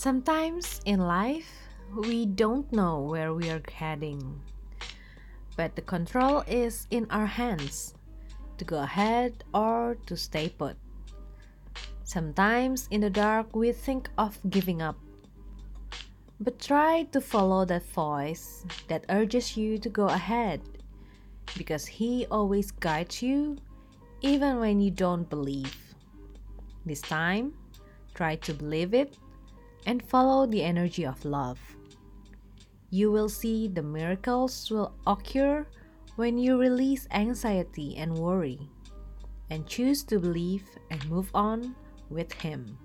Sometimes in life, we don't know where we are heading, but the control is in our hands to go ahead or to stay put. Sometimes in the dark, we think of giving up, but try to follow that voice that urges you to go ahead because He always guides you even when you don't believe. This time, try to believe it and follow the energy of love. You will see the miracles will occur when you release anxiety and worry and choose to believe and move on with Him.